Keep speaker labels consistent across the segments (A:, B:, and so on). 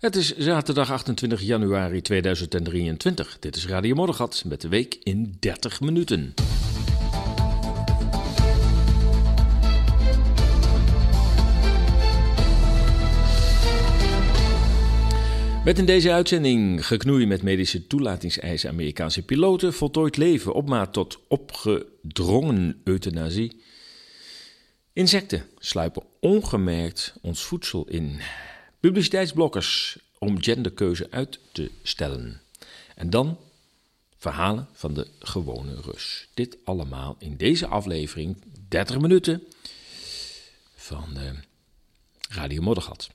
A: Het is zaterdag 28 januari 2023. Dit is Radio Moddergat met de week in 30 minuten. Met in deze uitzending geknoei met medische toelatingseisen Amerikaanse piloten, voltooid leven op maat tot opgedrongen euthanasie. Insecten sluipen ongemerkt ons voedsel in. Publiciteitsblokkers om genderkeuze uit te stellen. En dan verhalen van de gewone Rus. Dit allemaal in deze aflevering, 30 minuten, van uh, Radio Moddergat.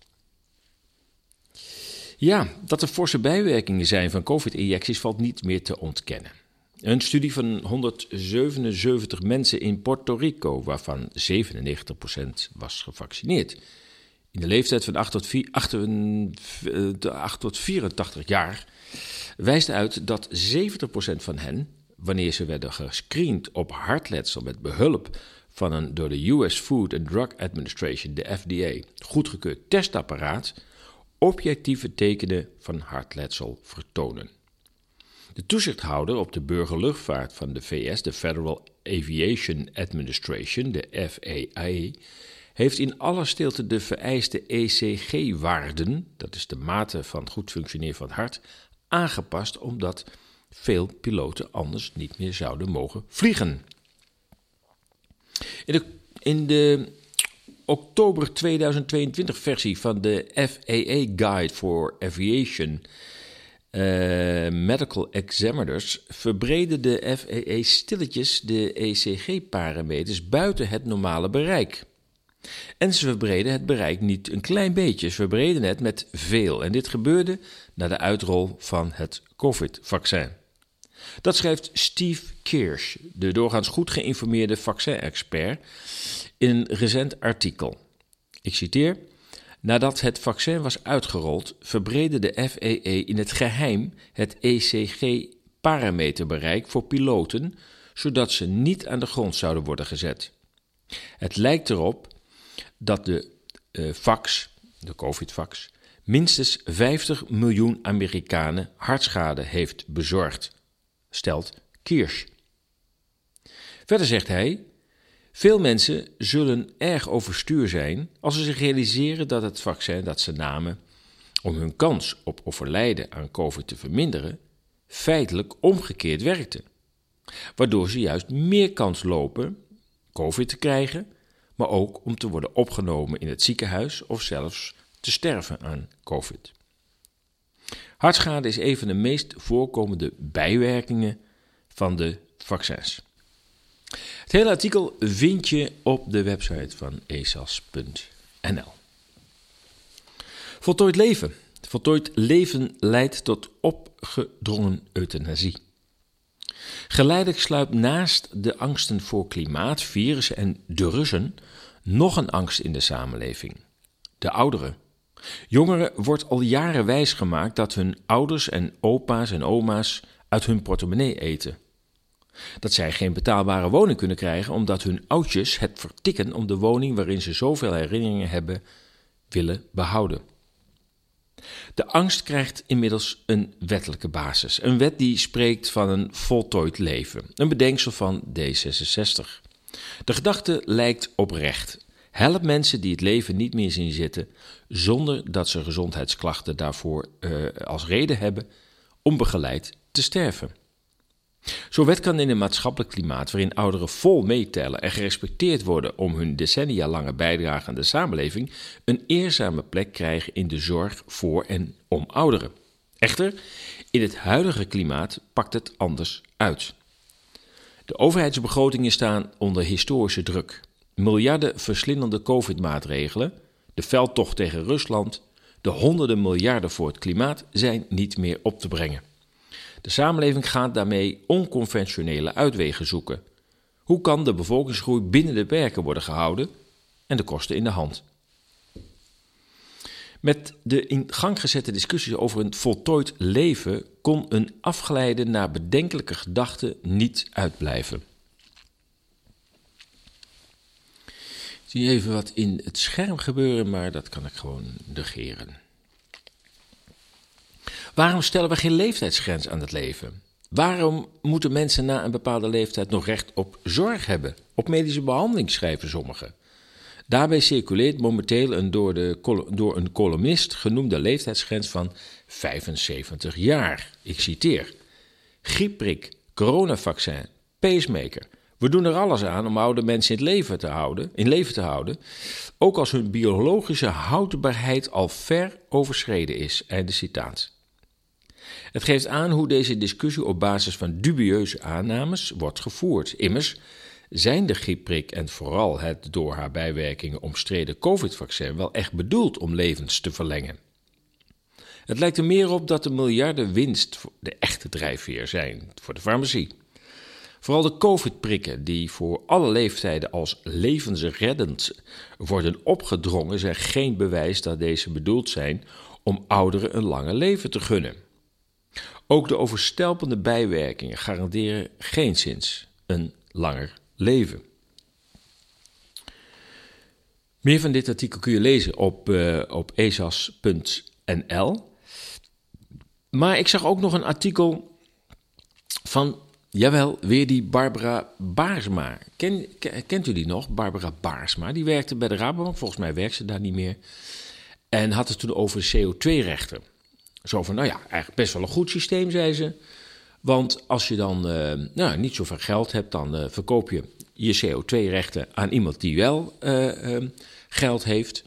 A: Ja, dat er forse bijwerkingen zijn van COVID-injecties valt niet meer te ontkennen. Een studie van 177 mensen in Puerto Rico, waarvan 97% was gevaccineerd. In de leeftijd van 8 tot, 4, 8, 8 tot 84 jaar wijst uit dat 70% van hen, wanneer ze werden gescreend op hartletsel met behulp van een door de US Food and Drug Administration, de FDA, goedgekeurd testapparaat, objectieve tekenen van hartletsel vertonen. De toezichthouder op de burgerluchtvaart van de VS, de Federal Aviation Administration, de FAA, heeft in alle stilte de vereiste ECG-waarden, dat is de mate van goed functioneren van het hart, aangepast omdat veel piloten anders niet meer zouden mogen vliegen. In de, in de oktober 2022 versie van de FAA Guide for Aviation uh, Medical Examiners verbreden de FAA stilletjes de ECG-parameters buiten het normale bereik. En ze verbreden het bereik niet een klein beetje, ze verbreden het met veel. En dit gebeurde na de uitrol van het COVID-vaccin. Dat schrijft Steve Kirsch, de doorgaans goed geïnformeerde vaccin-expert, in een recent artikel. Ik citeer. Nadat het vaccin was uitgerold, verbreden de FAA in het geheim het ECG-parameterbereik voor piloten, zodat ze niet aan de grond zouden worden gezet. Het lijkt erop dat de uh, fax, de COVID-fax, minstens 50 miljoen Amerikanen hartschade heeft bezorgd, stelt Kirsch. Verder zegt hij: Veel mensen zullen erg overstuur zijn als ze zich realiseren dat het vaccin dat ze namen om hun kans op overlijden aan COVID te verminderen, feitelijk omgekeerd werkte. Waardoor ze juist meer kans lopen COVID te krijgen maar ook om te worden opgenomen in het ziekenhuis of zelfs te sterven aan COVID. Hartschade is een van de meest voorkomende bijwerkingen van de vaccins. Het hele artikel vind je op de website van esas.nl. Voltooid leven. Voltooid leven leidt tot opgedrongen euthanasie. Geleidelijk sluipt naast de angsten voor klimaat, virussen en de Russen nog een angst in de samenleving: de ouderen. Jongeren wordt al jaren wijsgemaakt dat hun ouders en opa's en oma's uit hun portemonnee eten. Dat zij geen betaalbare woning kunnen krijgen omdat hun oudjes het vertikken om de woning waarin ze zoveel herinneringen hebben willen behouden. De angst krijgt inmiddels een wettelijke basis. Een wet die spreekt van een voltooid leven. Een bedenksel van D66. De gedachte lijkt oprecht. Help mensen die het leven niet meer zien zitten, zonder dat ze gezondheidsklachten daarvoor uh, als reden hebben, om begeleid te sterven. Zo'n wet kan in een maatschappelijk klimaat waarin ouderen vol meetellen en gerespecteerd worden om hun decennia lange bijdrage aan de samenleving, een eerzame plek krijgen in de zorg voor en om ouderen. Echter, in het huidige klimaat pakt het anders uit. De overheidsbegrotingen staan onder historische druk. Miljarden verslindende COVID-maatregelen, de veldtocht tegen Rusland, de honderden miljarden voor het klimaat zijn niet meer op te brengen. De samenleving gaat daarmee onconventionele uitwegen zoeken. Hoe kan de bevolkingsgroei binnen de perken worden gehouden en de kosten in de hand? Met de in gang gezette discussie over een voltooid leven kon een afgeleide naar bedenkelijke gedachte niet uitblijven. Ik zie even wat in het scherm gebeuren, maar dat kan ik gewoon negeren. Waarom stellen we geen leeftijdsgrens aan het leven? Waarom moeten mensen na een bepaalde leeftijd nog recht op zorg hebben? Op medische behandeling schrijven sommigen. Daarbij circuleert momenteel een door, de, door een columnist genoemde leeftijdsgrens van 75 jaar. Ik citeer: griepprik, coronavaccin, pacemaker. We doen er alles aan om oude mensen in, leven te houden, in leven te houden, ook als hun biologische houdbaarheid al ver overschreden is. Einde citaat. Het geeft aan hoe deze discussie op basis van dubieuze aannames wordt gevoerd. Immers zijn de griepprik en vooral het door haar bijwerkingen omstreden COVID-vaccin wel echt bedoeld om levens te verlengen. Het lijkt er meer op dat de miljarden winst de echte drijfveer zijn voor de farmacie. Vooral de COVID-prikken, die voor alle leeftijden als levensreddend worden opgedrongen, zijn geen bewijs dat deze bedoeld zijn om ouderen een langer leven te gunnen. Ook de overstelpende bijwerkingen garanderen geenszins een langer leven. Meer van dit artikel kun je lezen op, uh, op esas.nl. Maar ik zag ook nog een artikel van, jawel, weer die Barbara Baarsma. Ken, kent u die nog, Barbara Baarsma? Die werkte bij de Rabobank, volgens mij werkt ze daar niet meer. En had het toen over CO2-rechten. Zo van, nou ja, eigenlijk best wel een goed systeem, zei ze. Want als je dan uh, nou, niet zoveel geld hebt, dan uh, verkoop je je CO2-rechten aan iemand die wel uh, geld heeft.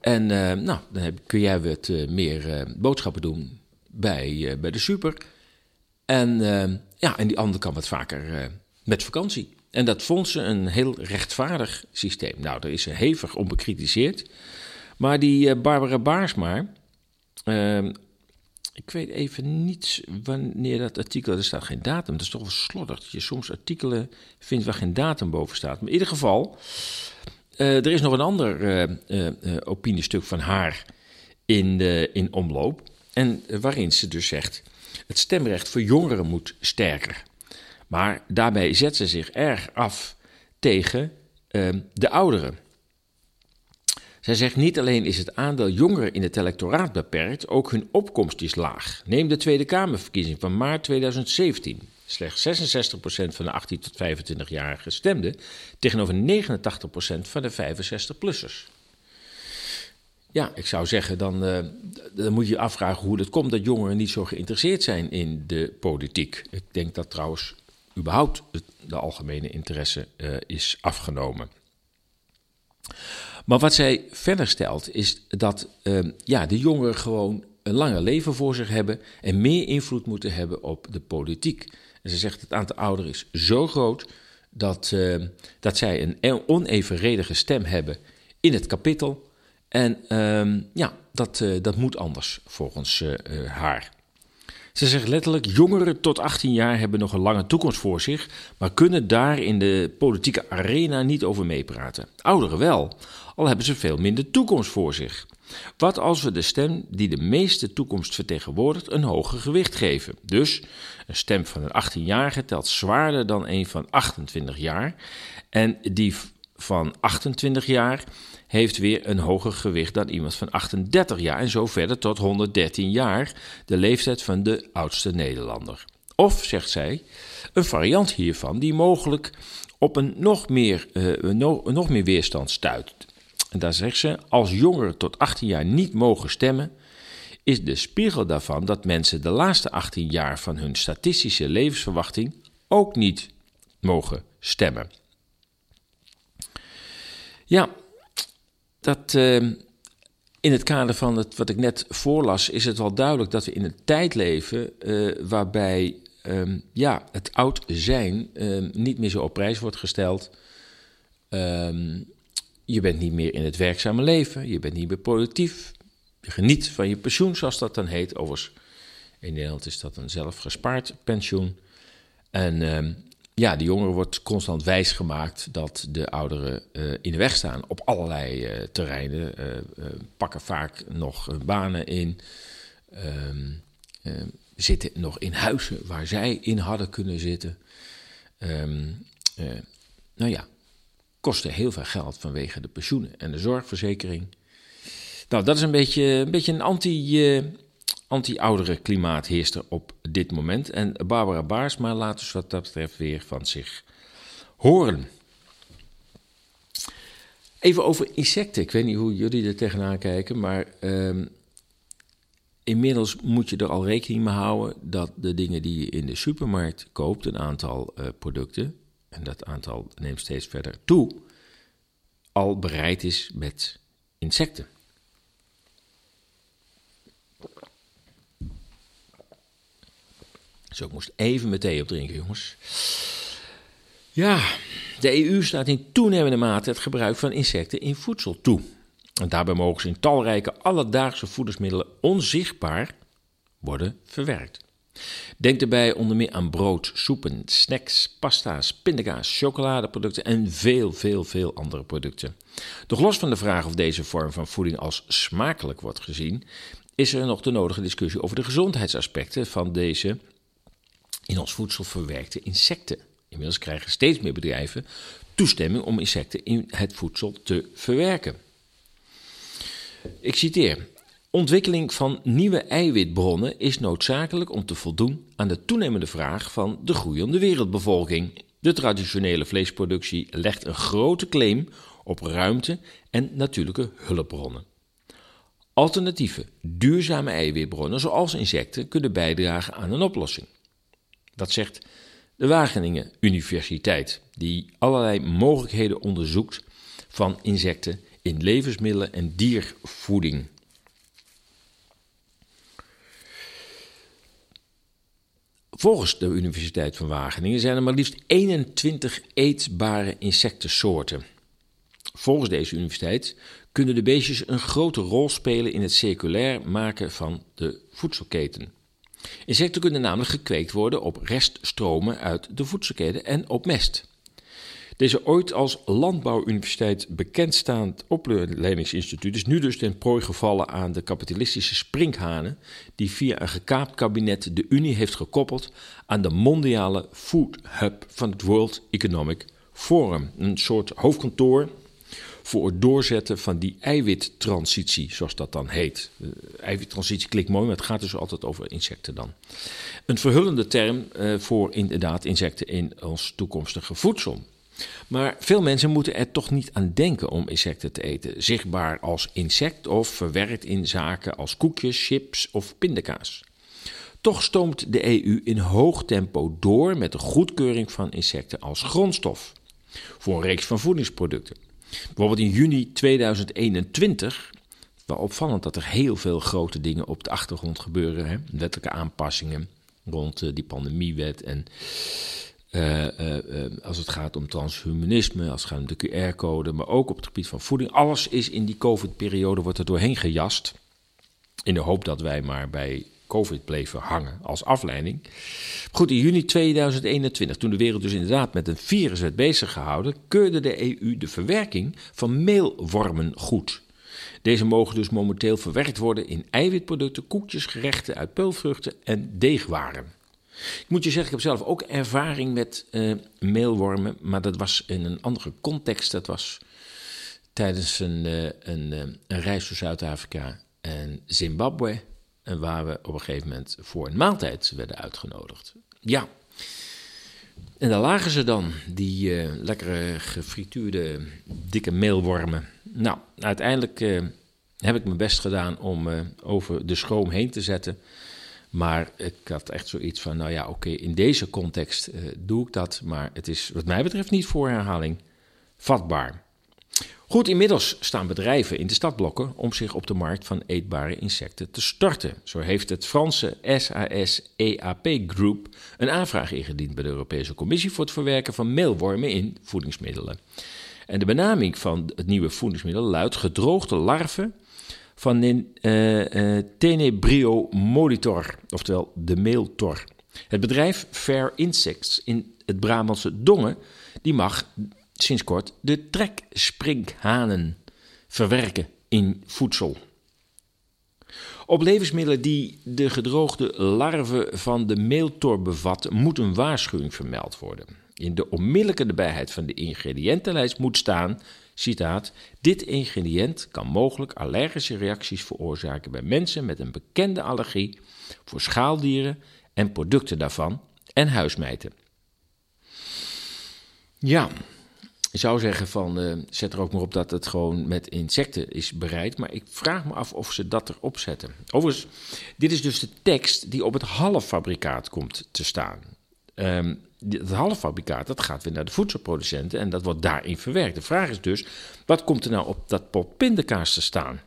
A: En nou, dan kun jij wat meer boodschappen doen bij, bij de super. En, ja, en die ander kan wat vaker met vakantie. En dat vond ze een heel rechtvaardig systeem. Nou, daar is ze hevig om bekritiseerd. Maar die Barbara Baarsma, ik weet even niet wanneer dat artikel, er staat geen datum, dat is toch wel slordig. Dat je soms artikelen vindt waar geen datum boven staat. Maar in ieder geval, uh, er is nog een ander uh, uh, opiniestuk van haar in, in omloop. En waarin ze dus zegt, het stemrecht voor jongeren moet sterker. Maar daarbij zet ze zich erg af tegen de ouderen. Zij zegt niet alleen is het aandeel jongeren in het electoraat beperkt, ook hun opkomst is laag. Neem de Tweede Kamerverkiezing van maart 2017. Slechts 66% van de 18 tot 25-jarigen stemde, tegenover 89% van de 65-plussers. Ja, ik zou zeggen, dan, uh, dan moet je afvragen hoe het komt dat jongeren niet zo geïnteresseerd zijn in de politiek. Ik denk dat trouwens überhaupt de algemene interesse uh, is afgenomen. Maar wat zij verder stelt is dat uh, ja, de jongeren gewoon een langer leven voor zich hebben en meer invloed moeten hebben op de politiek. En ze zegt het aantal ouderen is zo groot dat, uh, dat zij een e-, onevenredige stem hebben in het kapittel. En uh, ja, dat, uh, dat moet anders volgens haar. Ze zegt letterlijk: jongeren tot 18 jaar hebben nog een lange toekomst voor zich, maar kunnen daar in de politieke arena niet over meepraten. Ouderen wel, al hebben ze veel minder toekomst voor zich. Wat als we de stem die de meeste toekomst vertegenwoordigt een hoger gewicht geven? Dus een stem van een 18-jarige telt zwaarder dan een van 28 jaar. En die van 28 jaar heeft weer een hoger gewicht dan iemand van 38 jaar en zo verder tot 113 jaar, de leeftijd van de oudste Nederlander. Of, zegt zij, een variant hiervan die mogelijk op een nog meer, uh, nog meer weerstand stuit. En daar zegt ze: als jongeren tot 18 jaar niet mogen stemmen, is de spiegel daarvan dat mensen de laatste 18 jaar van hun statistische levensverwachting ook niet mogen stemmen. Ja, dat uh, in het kader van het, wat ik net voorlas, is het wel duidelijk dat we in een tijd leven uh, waarbij um, ja, het oud zijn um, niet meer zo op prijs wordt gesteld. Je bent niet meer in het werkzame leven, je bent niet meer productief. Je geniet van je pensioen, zoals dat dan heet. Overigens, in Nederland is dat een zelfgespaard pensioen. En ja, de jongeren wordt constant wijsgemaakt dat de ouderen uh, in de weg staan op allerlei uh, terreinen. Uh, pakken vaak nog banen in, um, zitten nog in huizen waar zij in hadden kunnen zitten. Um, nou ja, kosten heel veel geld vanwege de pensioenen en de zorgverzekering. Nou, dat is een beetje een, beetje een anti, anti-oudere klimaat heerst er op dit moment. En Barbara Baarsma laat dus wat dat betreft weer van zich horen. Even over insecten. Ik weet niet hoe jullie er tegenaan kijken, maar ehm, inmiddels moet je er al rekening mee houden dat de dingen die je in de supermarkt koopt, een aantal uh, producten, en dat aantal neemt steeds verder toe, al bereid is met insecten. Zo, ik moest even mijn thee opdrinken, jongens. Ja, de EU staat in toenemende mate het gebruik van insecten in voedsel toe. En daarbij mogen ze in talrijke alledaagse voedingsmiddelen onzichtbaar worden verwerkt. Denk erbij onder meer aan brood, soepen, snacks, pasta's, pindakaas, chocoladeproducten en veel, veel, veel andere producten. Doch los van de vraag of deze vorm van voeding als smakelijk wordt gezien, is er nog de nodige discussie over de gezondheidsaspecten van deze in ons voedsel verwerkte insecten. Inmiddels krijgen steeds meer bedrijven toestemming om insecten in het voedsel te verwerken. Ik citeer. Ontwikkeling van nieuwe eiwitbronnen is noodzakelijk om te voldoen aan de toenemende vraag van de groeiende wereldbevolking. De traditionele vleesproductie legt een grote claim op ruimte en natuurlijke hulpbronnen. Alternatieve, duurzame eiwitbronnen, zoals insecten, kunnen bijdragen aan een oplossing. Dat zegt de Wageningen Universiteit, die allerlei mogelijkheden onderzoekt van insecten in levensmiddelen en diervoeding. Volgens de Universiteit van Wageningen zijn er maar liefst 21 eetbare insectensoorten. Volgens deze universiteit kunnen de beestjes een grote rol spelen in het circulair maken van de voedselketen. Insecten kunnen namelijk gekweekt worden op reststromen uit de voedselketen en op mest. Deze ooit als landbouwuniversiteit bekendstaand opleidingsinstituut is nu dus ten prooi gevallen aan de kapitalistische sprinkhanen die via een gekaapt kabinet de Unie heeft gekoppeld aan de mondiale food hub van het World Economic Forum. Een soort hoofdkantoor voor het doorzetten van die eiwittransitie, zoals dat dan heet. Uh, eiwittransitie klinkt mooi, maar het gaat dus altijd over insecten dan. Een verhullende term uh, voor inderdaad insecten in ons toekomstige voedsel. Maar veel mensen moeten er toch niet aan denken om insecten te eten, zichtbaar als insect of verwerkt in zaken als koekjes, chips of pindakaas. Toch stoomt de EU in hoog tempo door met de goedkeuring van insecten als grondstof voor een reeks van voedingsproducten. Bijvoorbeeld in juni 2021, wel opvallend dat er heel veel grote dingen op de achtergrond gebeuren, hè? wettelijke aanpassingen rond uh, die pandemiewet en uh, uh, als het gaat om transhumanisme, als het gaat om de QR-code, maar ook op het gebied van voeding. Alles is in die COVID-periode wordt er doorheen gejast. In de hoop dat wij maar bij COVID bleven hangen als afleiding. Goed, in juni 2021, toen de wereld dus inderdaad met een virus werd bezig gehouden, keurde de EU de verwerking van meelwormen goed. Deze mogen dus momenteel verwerkt worden in eiwitproducten, koekjes, gerechten uit peulvruchten en deegwaren. Ik moet je zeggen, ik heb zelf ook ervaring met uh, meelwormen, maar dat was in een andere context. Dat was tijdens een, uh, een, uh, een reis door Zuid-Afrika en Zimbabwe, waar we op een gegeven moment voor een maaltijd werden uitgenodigd. Ja, en daar lagen ze dan, die lekkere gefrituurde dikke meelwormen. Nou, uiteindelijk heb ik mijn best gedaan om over de schroom heen te zetten. Maar ik had echt zoiets van, nou ja, oké, in deze context doe ik dat. Maar het is wat mij betreft niet voor herhaling vatbaar. Goed, inmiddels staan bedrijven in de stadblokken om zich op de markt van eetbare insecten te starten. Zo heeft het Franse SAS-EAP Group een aanvraag ingediend bij de Europese Commissie voor het verwerken van meelwormen in voedingsmiddelen. En de benaming van het nieuwe voedingsmiddel luidt gedroogde larven van een uh, Tenebrio Molitor, oftewel de Meeltor. Het bedrijf Fair Insects in het Brabantse Dongen, die mag sinds kort de treksprinkhanen verwerken in voedsel. Op levensmiddelen die de gedroogde larven van de meeltor bevatten, moet een waarschuwing vermeld worden. In de onmiddellijke nabijheid van de ingrediëntenlijst moet staan Citaat: Dit ingrediënt kan mogelijk allergische reacties veroorzaken bij mensen met een bekende allergie voor schaaldieren en producten daarvan en huismijten. Ja, ik zou zeggen van uh, zet er ook maar op dat het gewoon met insecten is bereid. Maar ik vraag me af of ze dat erop zetten. Overigens, dit is dus de tekst die op het halffabrikaat komt te staan. Um, het halffabrikaat dat gaat weer naar de voedselproducenten en dat wordt daarin verwerkt. De vraag is dus, wat komt er nou op dat pot pindakaas te staan?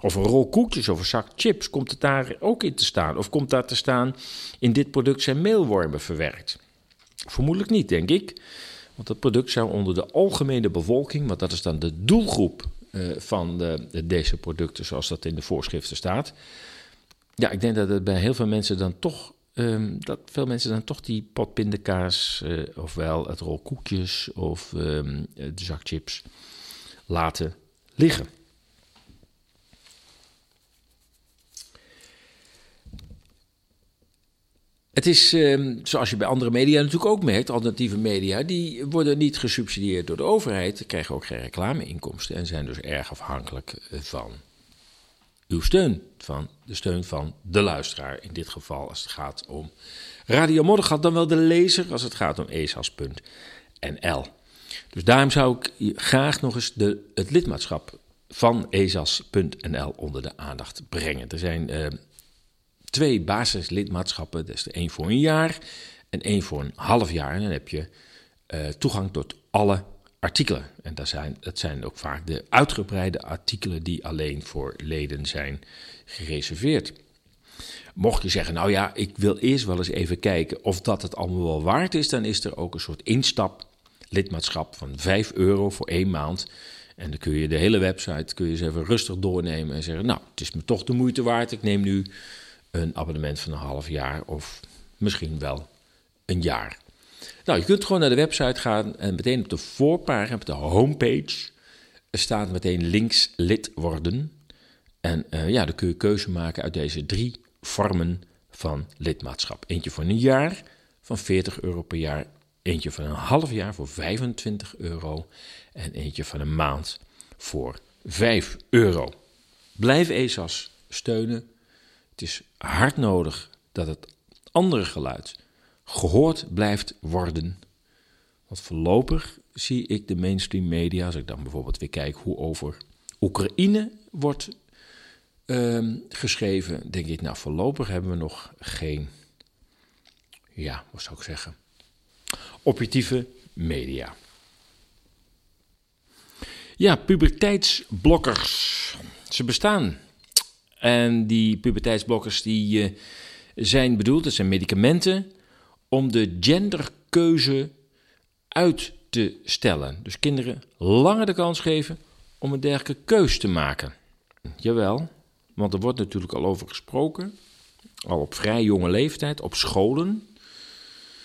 A: Of een rol koekjes of een zak chips, komt het daar ook in te staan? Of komt daar te staan, in dit product zijn meelwormen verwerkt? Vermoedelijk niet, denk ik. Want het product zou onder de algemene bevolking, want dat is dan de doelgroep uh, van de, deze producten, zoals dat in de voorschriften staat. Ja, ik denk dat het bij heel veel mensen dan toch, um, dat veel mensen dan toch die pot pindakaas, uh, ofwel het rol koekjes of um, de zak chips laten liggen. Het is, ehm, zoals je bij andere media natuurlijk ook merkt, alternatieve media, die worden niet gesubsidieerd door de overheid, krijgen ook geen reclameinkomsten en zijn dus erg afhankelijk eh, van uw steun, van de steun van de luisteraar. In dit geval als het gaat om Radio Moddergat, dan wel de lezer als het gaat om esas.nl. Dus daarom zou ik graag nog eens de, het lidmaatschap van esas.nl onder de aandacht brengen. Er zijn uh, twee basislidmaatschappen. Dat is één voor een jaar en één voor een half jaar. En dan heb je uh, toegang tot alle artikelen. En dat zijn, dat zijn ook vaak de uitgebreide artikelen die alleen voor leden zijn gereserveerd. Mocht je zeggen, nou ja, ik wil eerst wel eens even kijken of dat het allemaal wel waard is, dan is er ook een soort instap lidmaatschap van 5 euro voor één maand. En dan kun je de hele website kun je eens even rustig doornemen en zeggen, nou, het is me toch de moeite waard. Ik neem nu een abonnement van een half jaar of misschien wel een jaar. Nou, je kunt gewoon naar de website gaan en meteen op de voorpagina, op de homepage, staat meteen links lid worden. En uh, ja, dan kun je keuze maken uit deze drie vormen van lidmaatschap. Eentje voor een jaar van 40 euro per jaar, eentje van een half jaar voor 25 euro en eentje van een maand voor 5 euro. Blijf ESAS steunen. Het is hard nodig dat het andere geluid gehoord blijft worden. Want voorlopig zie ik de mainstream media, als ik dan bijvoorbeeld weer kijk hoe over Oekraïne wordt uh, geschreven, denk ik, nou voorlopig hebben we nog geen, ja, wat zou ik zeggen, objectieve media. Ja, puberteitsblokkers. Ze bestaan. En die puberteitsblokkers die, uh, zijn bedoeld, dat zijn medicamenten om de genderkeuze uit te stellen. Dus kinderen langer de kans geven om een dergelijke keus te maken. Jawel, want er wordt natuurlijk al over gesproken, al op vrij jonge leeftijd, op scholen.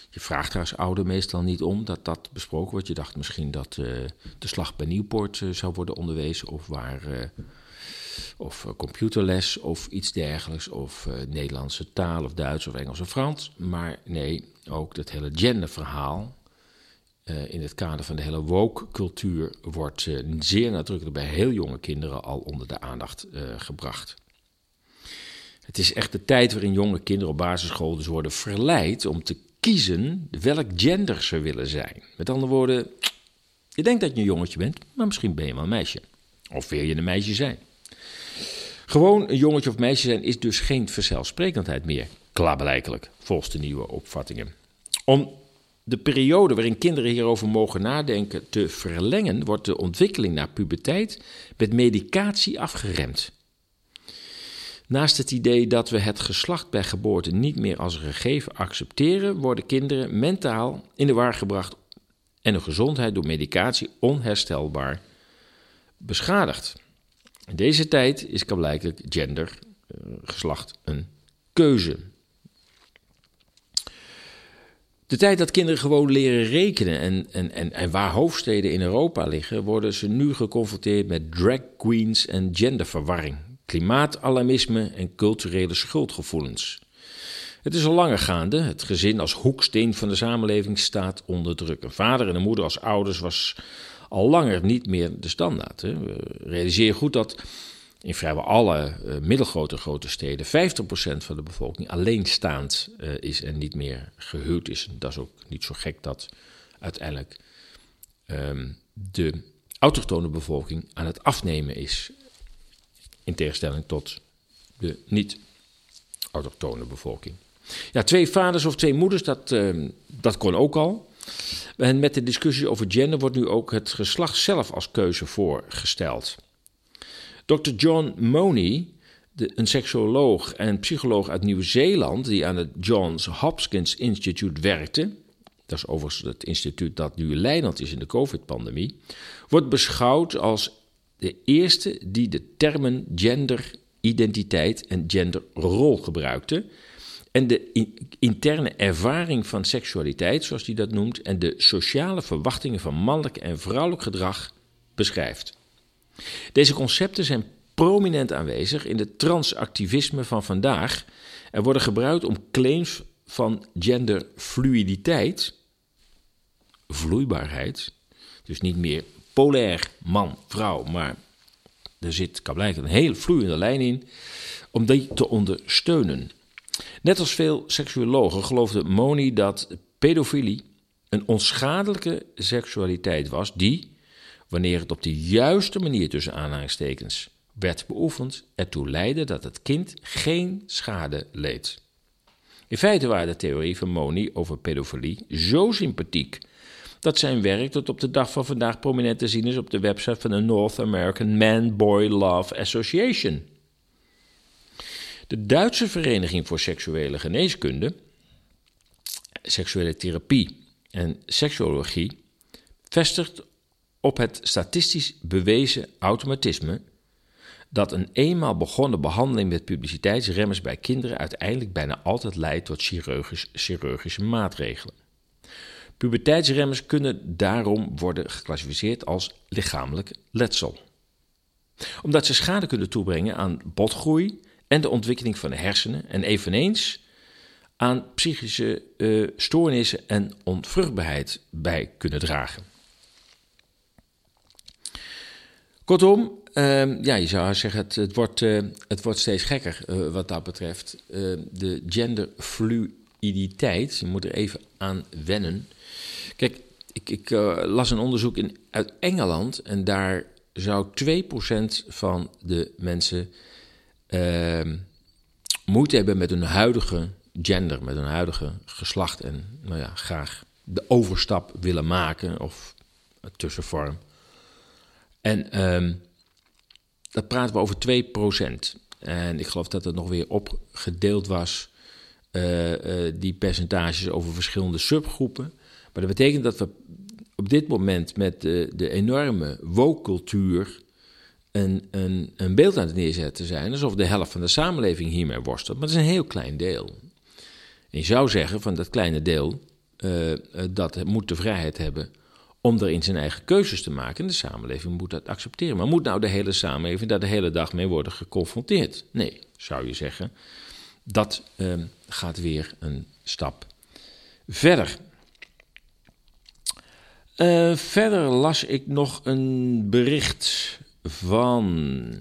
A: Je vraagt als ouder meestal niet om dat dat besproken wordt. Je dacht misschien dat uh, de slag bij Nieuwpoort uh, zou worden onderwezen of waar... Of computerles of iets dergelijks, of Nederlandse taal of Duits of Engels of Frans. Maar nee, ook dat hele genderverhaal uh, in het kader van de hele woke-cultuur wordt zeer nadrukkelijk bij heel jonge kinderen al onder de aandacht gebracht. Het is echt de tijd waarin jonge kinderen op basisschool dus worden verleid om te kiezen welk gender ze willen zijn. Met andere woorden, je denkt dat je een jongetje bent, maar misschien ben je wel een meisje. Of wil je een meisje zijn? Gewoon een jongetje of meisje zijn is dus geen vanzelfsprekendheid meer. Klaarblijkelijk, volgens de nieuwe opvattingen. Om de periode waarin kinderen hierover mogen nadenken te verlengen, wordt de ontwikkeling naar puberteit met medicatie afgeremd. Naast het idee dat we het geslacht bij geboorte niet meer als gegeven accepteren, worden kinderen mentaal in de war gebracht en hun gezondheid door medicatie onherstelbaar beschadigd. In deze tijd is blijkbaar gender, eh, geslacht, een keuze. De tijd dat kinderen gewoon leren rekenen en, en, en, en waar hoofdsteden in Europa liggen, worden ze nu geconfronteerd met drag queens en genderverwarring, klimaatalarmisme en culturele schuldgevoelens. Het is al langer gaande. Het gezin als hoeksteen van de samenleving staat onder druk. Een vader en een moeder als ouders was al langer niet meer de standaard. Hè. We realiseren goed dat in vrijwel alle uh, middelgrote grote steden 50% van de bevolking alleenstaand uh, is en niet meer gehuwd is. Dat is ook niet zo gek dat uiteindelijk um, de autochtone bevolking aan het afnemen is. In tegenstelling tot de niet-autochtone bevolking. Ja, twee vaders of twee moeders, dat, uh, dat kon ook al. En met de discussie over gender wordt nu ook het geslacht zelf als keuze voorgesteld. Dr. John Money, de, een seksuoloog en psycholoog uit Nieuw-Zeeland, die aan het Johns Hopkins Institute werkte, dat is overigens het instituut dat nu leidend is in de COVID-pandemie, wordt beschouwd als de eerste die de termen genderidentiteit en genderrol gebruikte. En de interne ervaring van seksualiteit, zoals hij dat noemt, en de sociale verwachtingen van mannelijk en vrouwelijk gedrag beschrijft. Deze concepten zijn prominent aanwezig in het transactivisme van vandaag en worden gebruikt om claims van genderfluiditeit, vloeibaarheid, dus niet meer polair man, vrouw, maar er zit kan een hele vloeiende lijn in, om die te ondersteunen. Net als veel seksuologen geloofde Moni dat pedofilie een onschadelijke seksualiteit was die, wanneer het op de juiste manier tussen aanhalingstekens werd beoefend, ertoe leidde dat het kind geen schade leed. In feite waren de theorie van Moni over pedofilie zo sympathiek dat zijn werk tot op de dag van vandaag prominent te zien is op de website van de North American Man-Boy Love Association. De Duitse Vereniging voor Seksuele Geneeskunde, Seksuele Therapie en Seksuologie vestigt op het statistisch bewezen automatisme dat een eenmaal begonnen behandeling met publiciteitsremmers bij kinderen uiteindelijk bijna altijd leidt tot chirurgisch, chirurgische maatregelen. Puberteitsremmers kunnen daarom worden geclassificeerd als lichamelijk letsel. Omdat ze schade kunnen toebrengen aan botgroei en de ontwikkeling van de hersenen en eveneens aan psychische uh, stoornissen en onvruchtbaarheid bij kunnen dragen. Kortom, uh, ja, je zou zeggen, het, het, wordt, uh, het wordt steeds gekker uh, wat dat betreft. de genderfluiditeit, je moet er even aan wennen. Kijk, ik, ik las een onderzoek in, uit Engeland en daar zou 2% van de mensen ehm, moeite hebben met hun huidige gender, met hun huidige geslacht en nou ja, graag de overstap willen maken of tussenvorm. En um, dat praten we over 2%. En ik geloof dat het nog weer opgedeeld was, uh, uh, die percentages over verschillende subgroepen. Maar dat betekent dat we op dit moment met de, de enorme woke-cultuur een, een, een beeld aan het neerzetten zijn, alsof de helft van de samenleving hiermee worstelt. Maar dat is een heel klein deel. En je zou zeggen van dat kleine deel, uh, dat moet de vrijheid hebben om erin zijn eigen keuzes te maken. En de samenleving moet dat accepteren. Maar moet nou de hele samenleving daar de hele dag mee worden geconfronteerd? Nee, zou je zeggen. Dat uh, gaat weer een stap verder. Uh, verder las ik nog een bericht van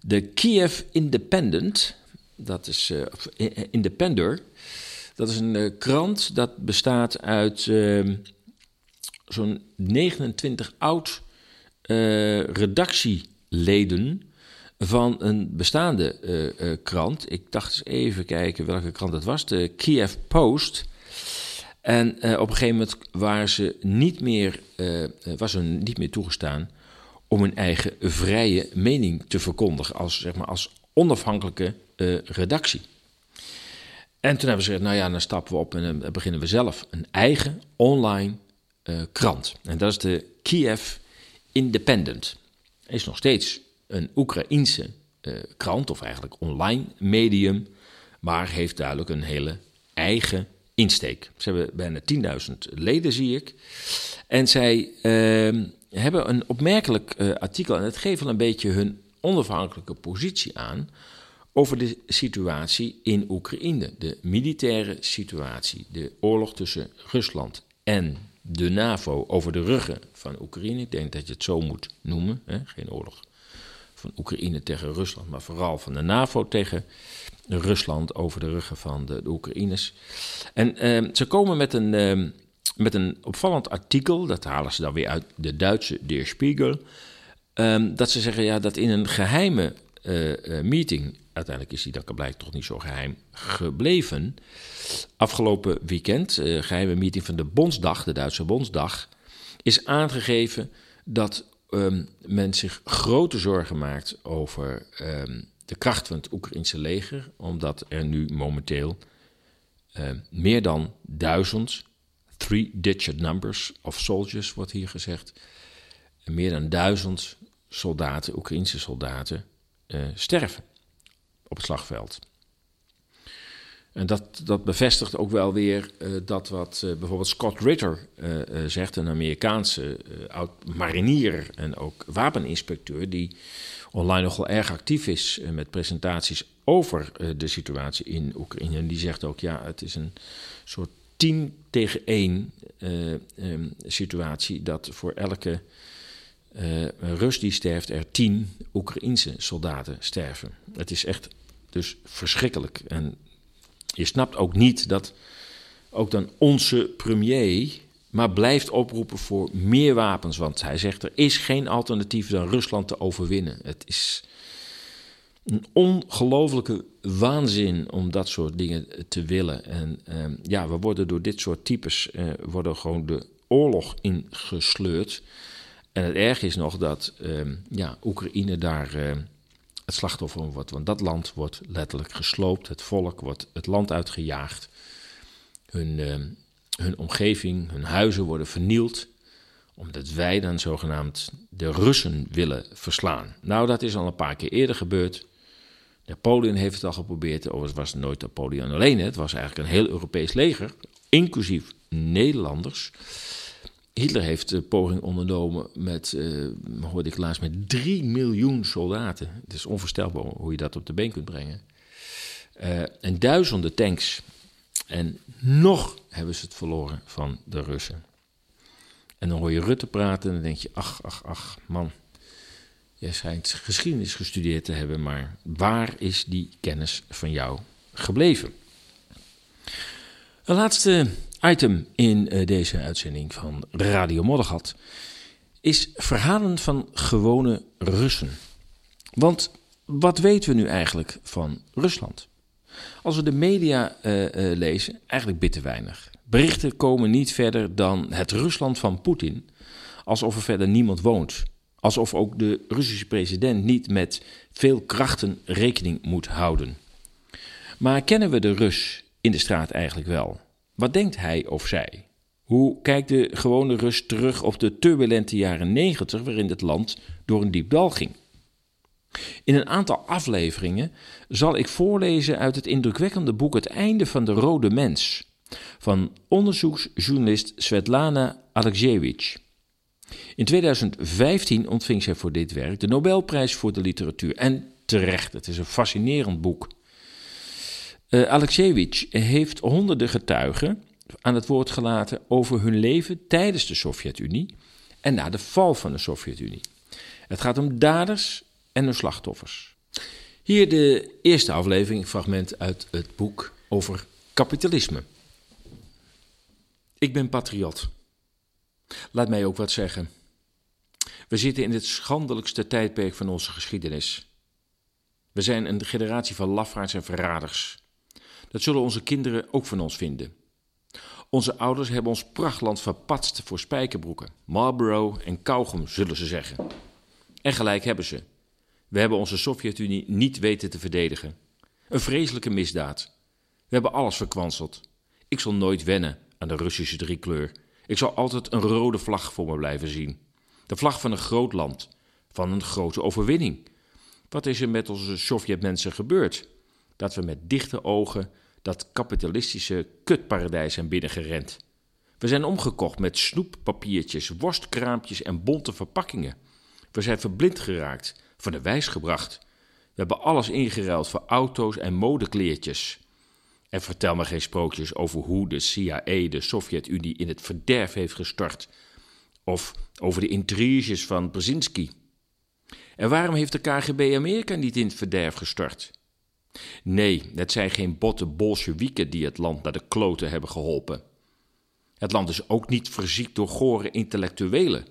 A: de Kiev Independent. Dat is uh, Independer. Dat is een krant dat bestaat uit ehm, zo'n 29 oud redactieleden van een bestaande krant. Ik dacht eens even kijken welke krant het was. De Kiev Post. En op een gegeven moment waren ze niet meer, was er niet meer toegestaan om hun eigen vrije mening te verkondigen als, zeg maar, als onafhankelijke redactie. En toen hebben ze gezegd, nou ja, dan stappen we op en dan beginnen we zelf een eigen online uh, krant. En dat is de Kiev Independent. Is nog steeds een Oekraïense uh, krant, of eigenlijk online medium, maar heeft duidelijk een hele eigen insteek. Ze hebben bijna 10.000 leden, zie ik. En zij uh, hebben een opmerkelijk uh, artikel, en het geeft wel een beetje hun onafhankelijke positie aan over de situatie in Oekraïne. De militaire situatie, de oorlog tussen Rusland en de NAVO over de ruggen van Oekraïne. Ik denk dat je het zo moet noemen. Hè? Geen oorlog van Oekraïne tegen Rusland, maar vooral van de NAVO tegen Rusland over de ruggen van de, de Oekraïners. En ehm, ze komen met een, ehm, met een opvallend artikel, dat halen ze dan weer uit de Duitse Der Spiegel. Ehm, dat ze zeggen ja, dat in een geheime uh, meeting, uiteindelijk is die dan blijkt toch niet zo geheim gebleven. Afgelopen weekend, uh, geheime meeting van de Bondsdag, de Duitse Bondsdag, is aangegeven dat um, men zich grote zorgen maakt over um, de kracht van het Oekraïnse leger, omdat er nu momenteel meer dan duizend, three-digit numbers of soldiers wordt hier gezegd, meer dan duizend soldaten, Oekraïnse soldaten, uh, sterven op het slagveld. En dat, dat bevestigt ook wel weer uh, dat wat uh, bijvoorbeeld Scott Ritter zegt, een Amerikaanse oud-marinier en ook wapeninspecteur, die online nogal erg actief is met presentaties over de situatie in Oekraïne. En die zegt ook, ja, het is een soort 10 tegen 1 um, situatie, dat voor elke Rus die sterft er 10 Oekraïense soldaten sterven. Het is echt dus verschrikkelijk. En je snapt ook niet dat ook dan onze premier maar blijft oproepen voor meer wapens. Want hij zegt er is geen alternatief dan Rusland te overwinnen. Het is een ongelofelijke waanzin om dat soort dingen te willen. En uh, ja, we worden door dit soort types uh, worden gewoon de oorlog ingesleurd. En het erg is nog dat uh, ja, Oekraïne daar het slachtoffer wordt. Want dat land wordt letterlijk gesloopt, het volk wordt het land uitgejaagd. Hun, hun omgeving, hun huizen worden vernield, omdat wij dan zogenaamd de Russen willen verslaan. Nou, dat is al een paar keer eerder gebeurd. Napoleon heeft het al geprobeerd, overigens was nooit Napoleon alleen. Het was eigenlijk een heel Europees leger, inclusief Nederlanders. Hitler heeft de poging ondernomen met, uh, hoorde ik laatst, met 3 miljoen soldaten. Het is onvoorstelbaar hoe je dat op de been kunt brengen. Uh, en duizenden tanks. En nog hebben ze het verloren van de Russen. En dan hoor je Rutte praten en dan denk je, ach, ach, ach, man. Jij schijnt geschiedenis gestudeerd te hebben, maar waar is die kennis van jou gebleven? Een laatste item in uh, deze uitzending van Radio Moddergat is verhalen van gewone Russen. Want wat weten we nu eigenlijk van Rusland? Als we de media uh, uh, lezen, eigenlijk bitter weinig. Berichten komen niet verder dan het Rusland van Poetin, alsof er verder niemand woont. Alsof ook de Russische president niet met veel krachten rekening moet houden. Maar kennen we de Rus in de straat eigenlijk wel? Wat denkt hij of zij? Hoe kijkt de gewone Rus terug op de turbulente jaren 90 waarin het land door een diep dal ging? In een aantal afleveringen zal ik voorlezen uit het indrukwekkende boek Het einde van de rode mens van onderzoeksjournalist Svetlana Alexievich. In 2015 ontving zij voor dit werk de Nobelprijs voor de literatuur. En terecht, het is een fascinerend boek. Uh, Alexievich heeft honderden getuigen aan het woord gelaten over hun leven tijdens de Sovjet-Unie en na de val van de Sovjet-Unie. Het gaat om daders en hun slachtoffers. Hier de eerste aflevering, fragment uit het boek over kapitalisme. Ik ben patriot. Laat mij ook wat zeggen. We zitten in het schandelijkste tijdperk van onze geschiedenis. We zijn een generatie van lafaards en verraders. Dat zullen onze kinderen ook van ons vinden. Onze ouders hebben ons prachtland verpatst voor spijkerbroeken, Marlboro en kauwgom, zullen ze zeggen. En gelijk hebben ze. We hebben onze Sovjet-Unie niet weten te verdedigen. Een vreselijke misdaad. We hebben alles verkwanseld. Ik zal nooit wennen aan de Russische driekleur. Ik zal altijd een rode vlag voor me blijven zien. De vlag van een groot land, van een grote overwinning. Wat is er met onze Sovjetmensen gebeurd? Dat we met dichte ogen dat kapitalistische kutparadijs zijn binnengerend. We zijn omgekocht met snoeppapiertjes, worstkraampjes en bonte verpakkingen. We zijn verblind geraakt, van de wijs gebracht. We hebben alles ingeruild voor auto's en modekleertjes. En vertel me geen sprookjes over hoe de CIA de Sovjet-Unie in het verderf heeft gestort. Of over de intriges van Brzezinski. En waarom heeft de KGB Amerika niet in het verderf gestort? Nee, het zijn geen botte Bolsjewieken die het land naar de kloten hebben geholpen. Het land is ook niet verziekt door gore intellectuelen.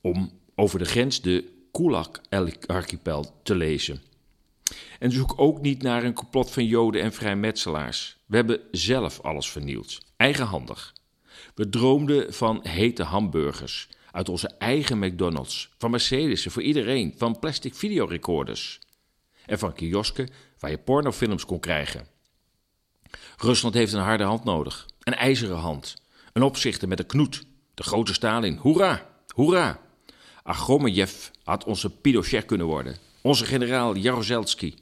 A: Om over de grens de Kulak-archipel te lezen. En zoek ook niet naar een complot van Joden en vrijmetselaars. We hebben zelf alles vernield, eigenhandig. We droomden van hete hamburgers uit onze eigen McDonald's, van Mercedes voor iedereen, van plastic videorecorders en van kiosken waar je pornofilms kon krijgen. Rusland heeft een harde hand nodig, een ijzeren hand, een opzichter met een knoet, de grote Stalin. Hoera, hoera! Agromejev had onze Pinochet kunnen worden, onze generaal Jaruzelski.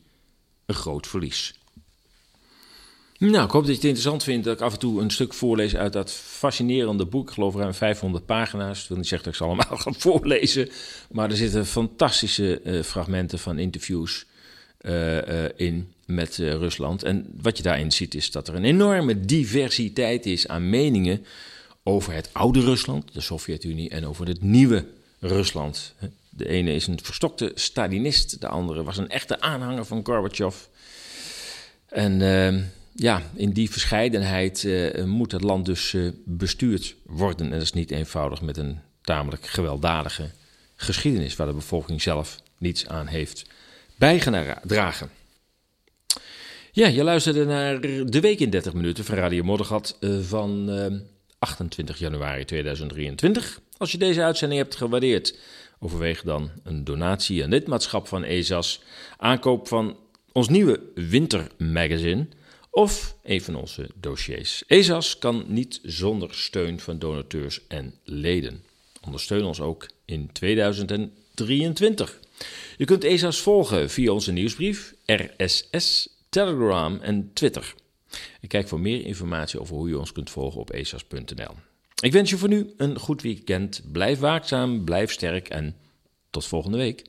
A: Een groot verlies. Nou, ik hoop dat je het interessant vindt dat ik af en toe een stuk voorlees uit dat fascinerende boek. Ik geloof ruim 500 pagina's. Ik wil niet zeggen dat ik ze allemaal ga voorlezen. Maar er zitten fantastische uh, fragmenten van interviews uh, uh, in met Rusland. En wat je daarin ziet is dat er een enorme diversiteit is aan meningen over het oude Rusland, de Sovjet-Unie, en over het nieuwe Rusland. De ene is een verstokte Stalinist, de andere was een echte aanhanger van Gorbachev. En ehm, ja, in die verscheidenheid uh, moet het land dus uh, bestuurd worden. En dat is niet eenvoudig met een tamelijk gewelddadige geschiedenis waar de bevolking zelf niets aan heeft bijgedragen. Ja, je luisterde naar De Week in 30 Minuten van Radio Moddergat uh, van 28 januari 2023. Als je deze uitzending hebt gewaardeerd, overweeg dan een donatie aan lidmaatschap van ESAS, aankoop van ons nieuwe wintermagazine of een van onze dossiers. ESAS kan niet zonder steun van donateurs en leden. Ondersteun ons ook in 2023. Je kunt ESAS volgen via onze nieuwsbrief, RSS, Telegram en Twitter. Kijk voor meer informatie over hoe je ons kunt volgen op esas.nl. Ik wens je voor nu een goed weekend. Blijf waakzaam, blijf sterk en tot volgende week.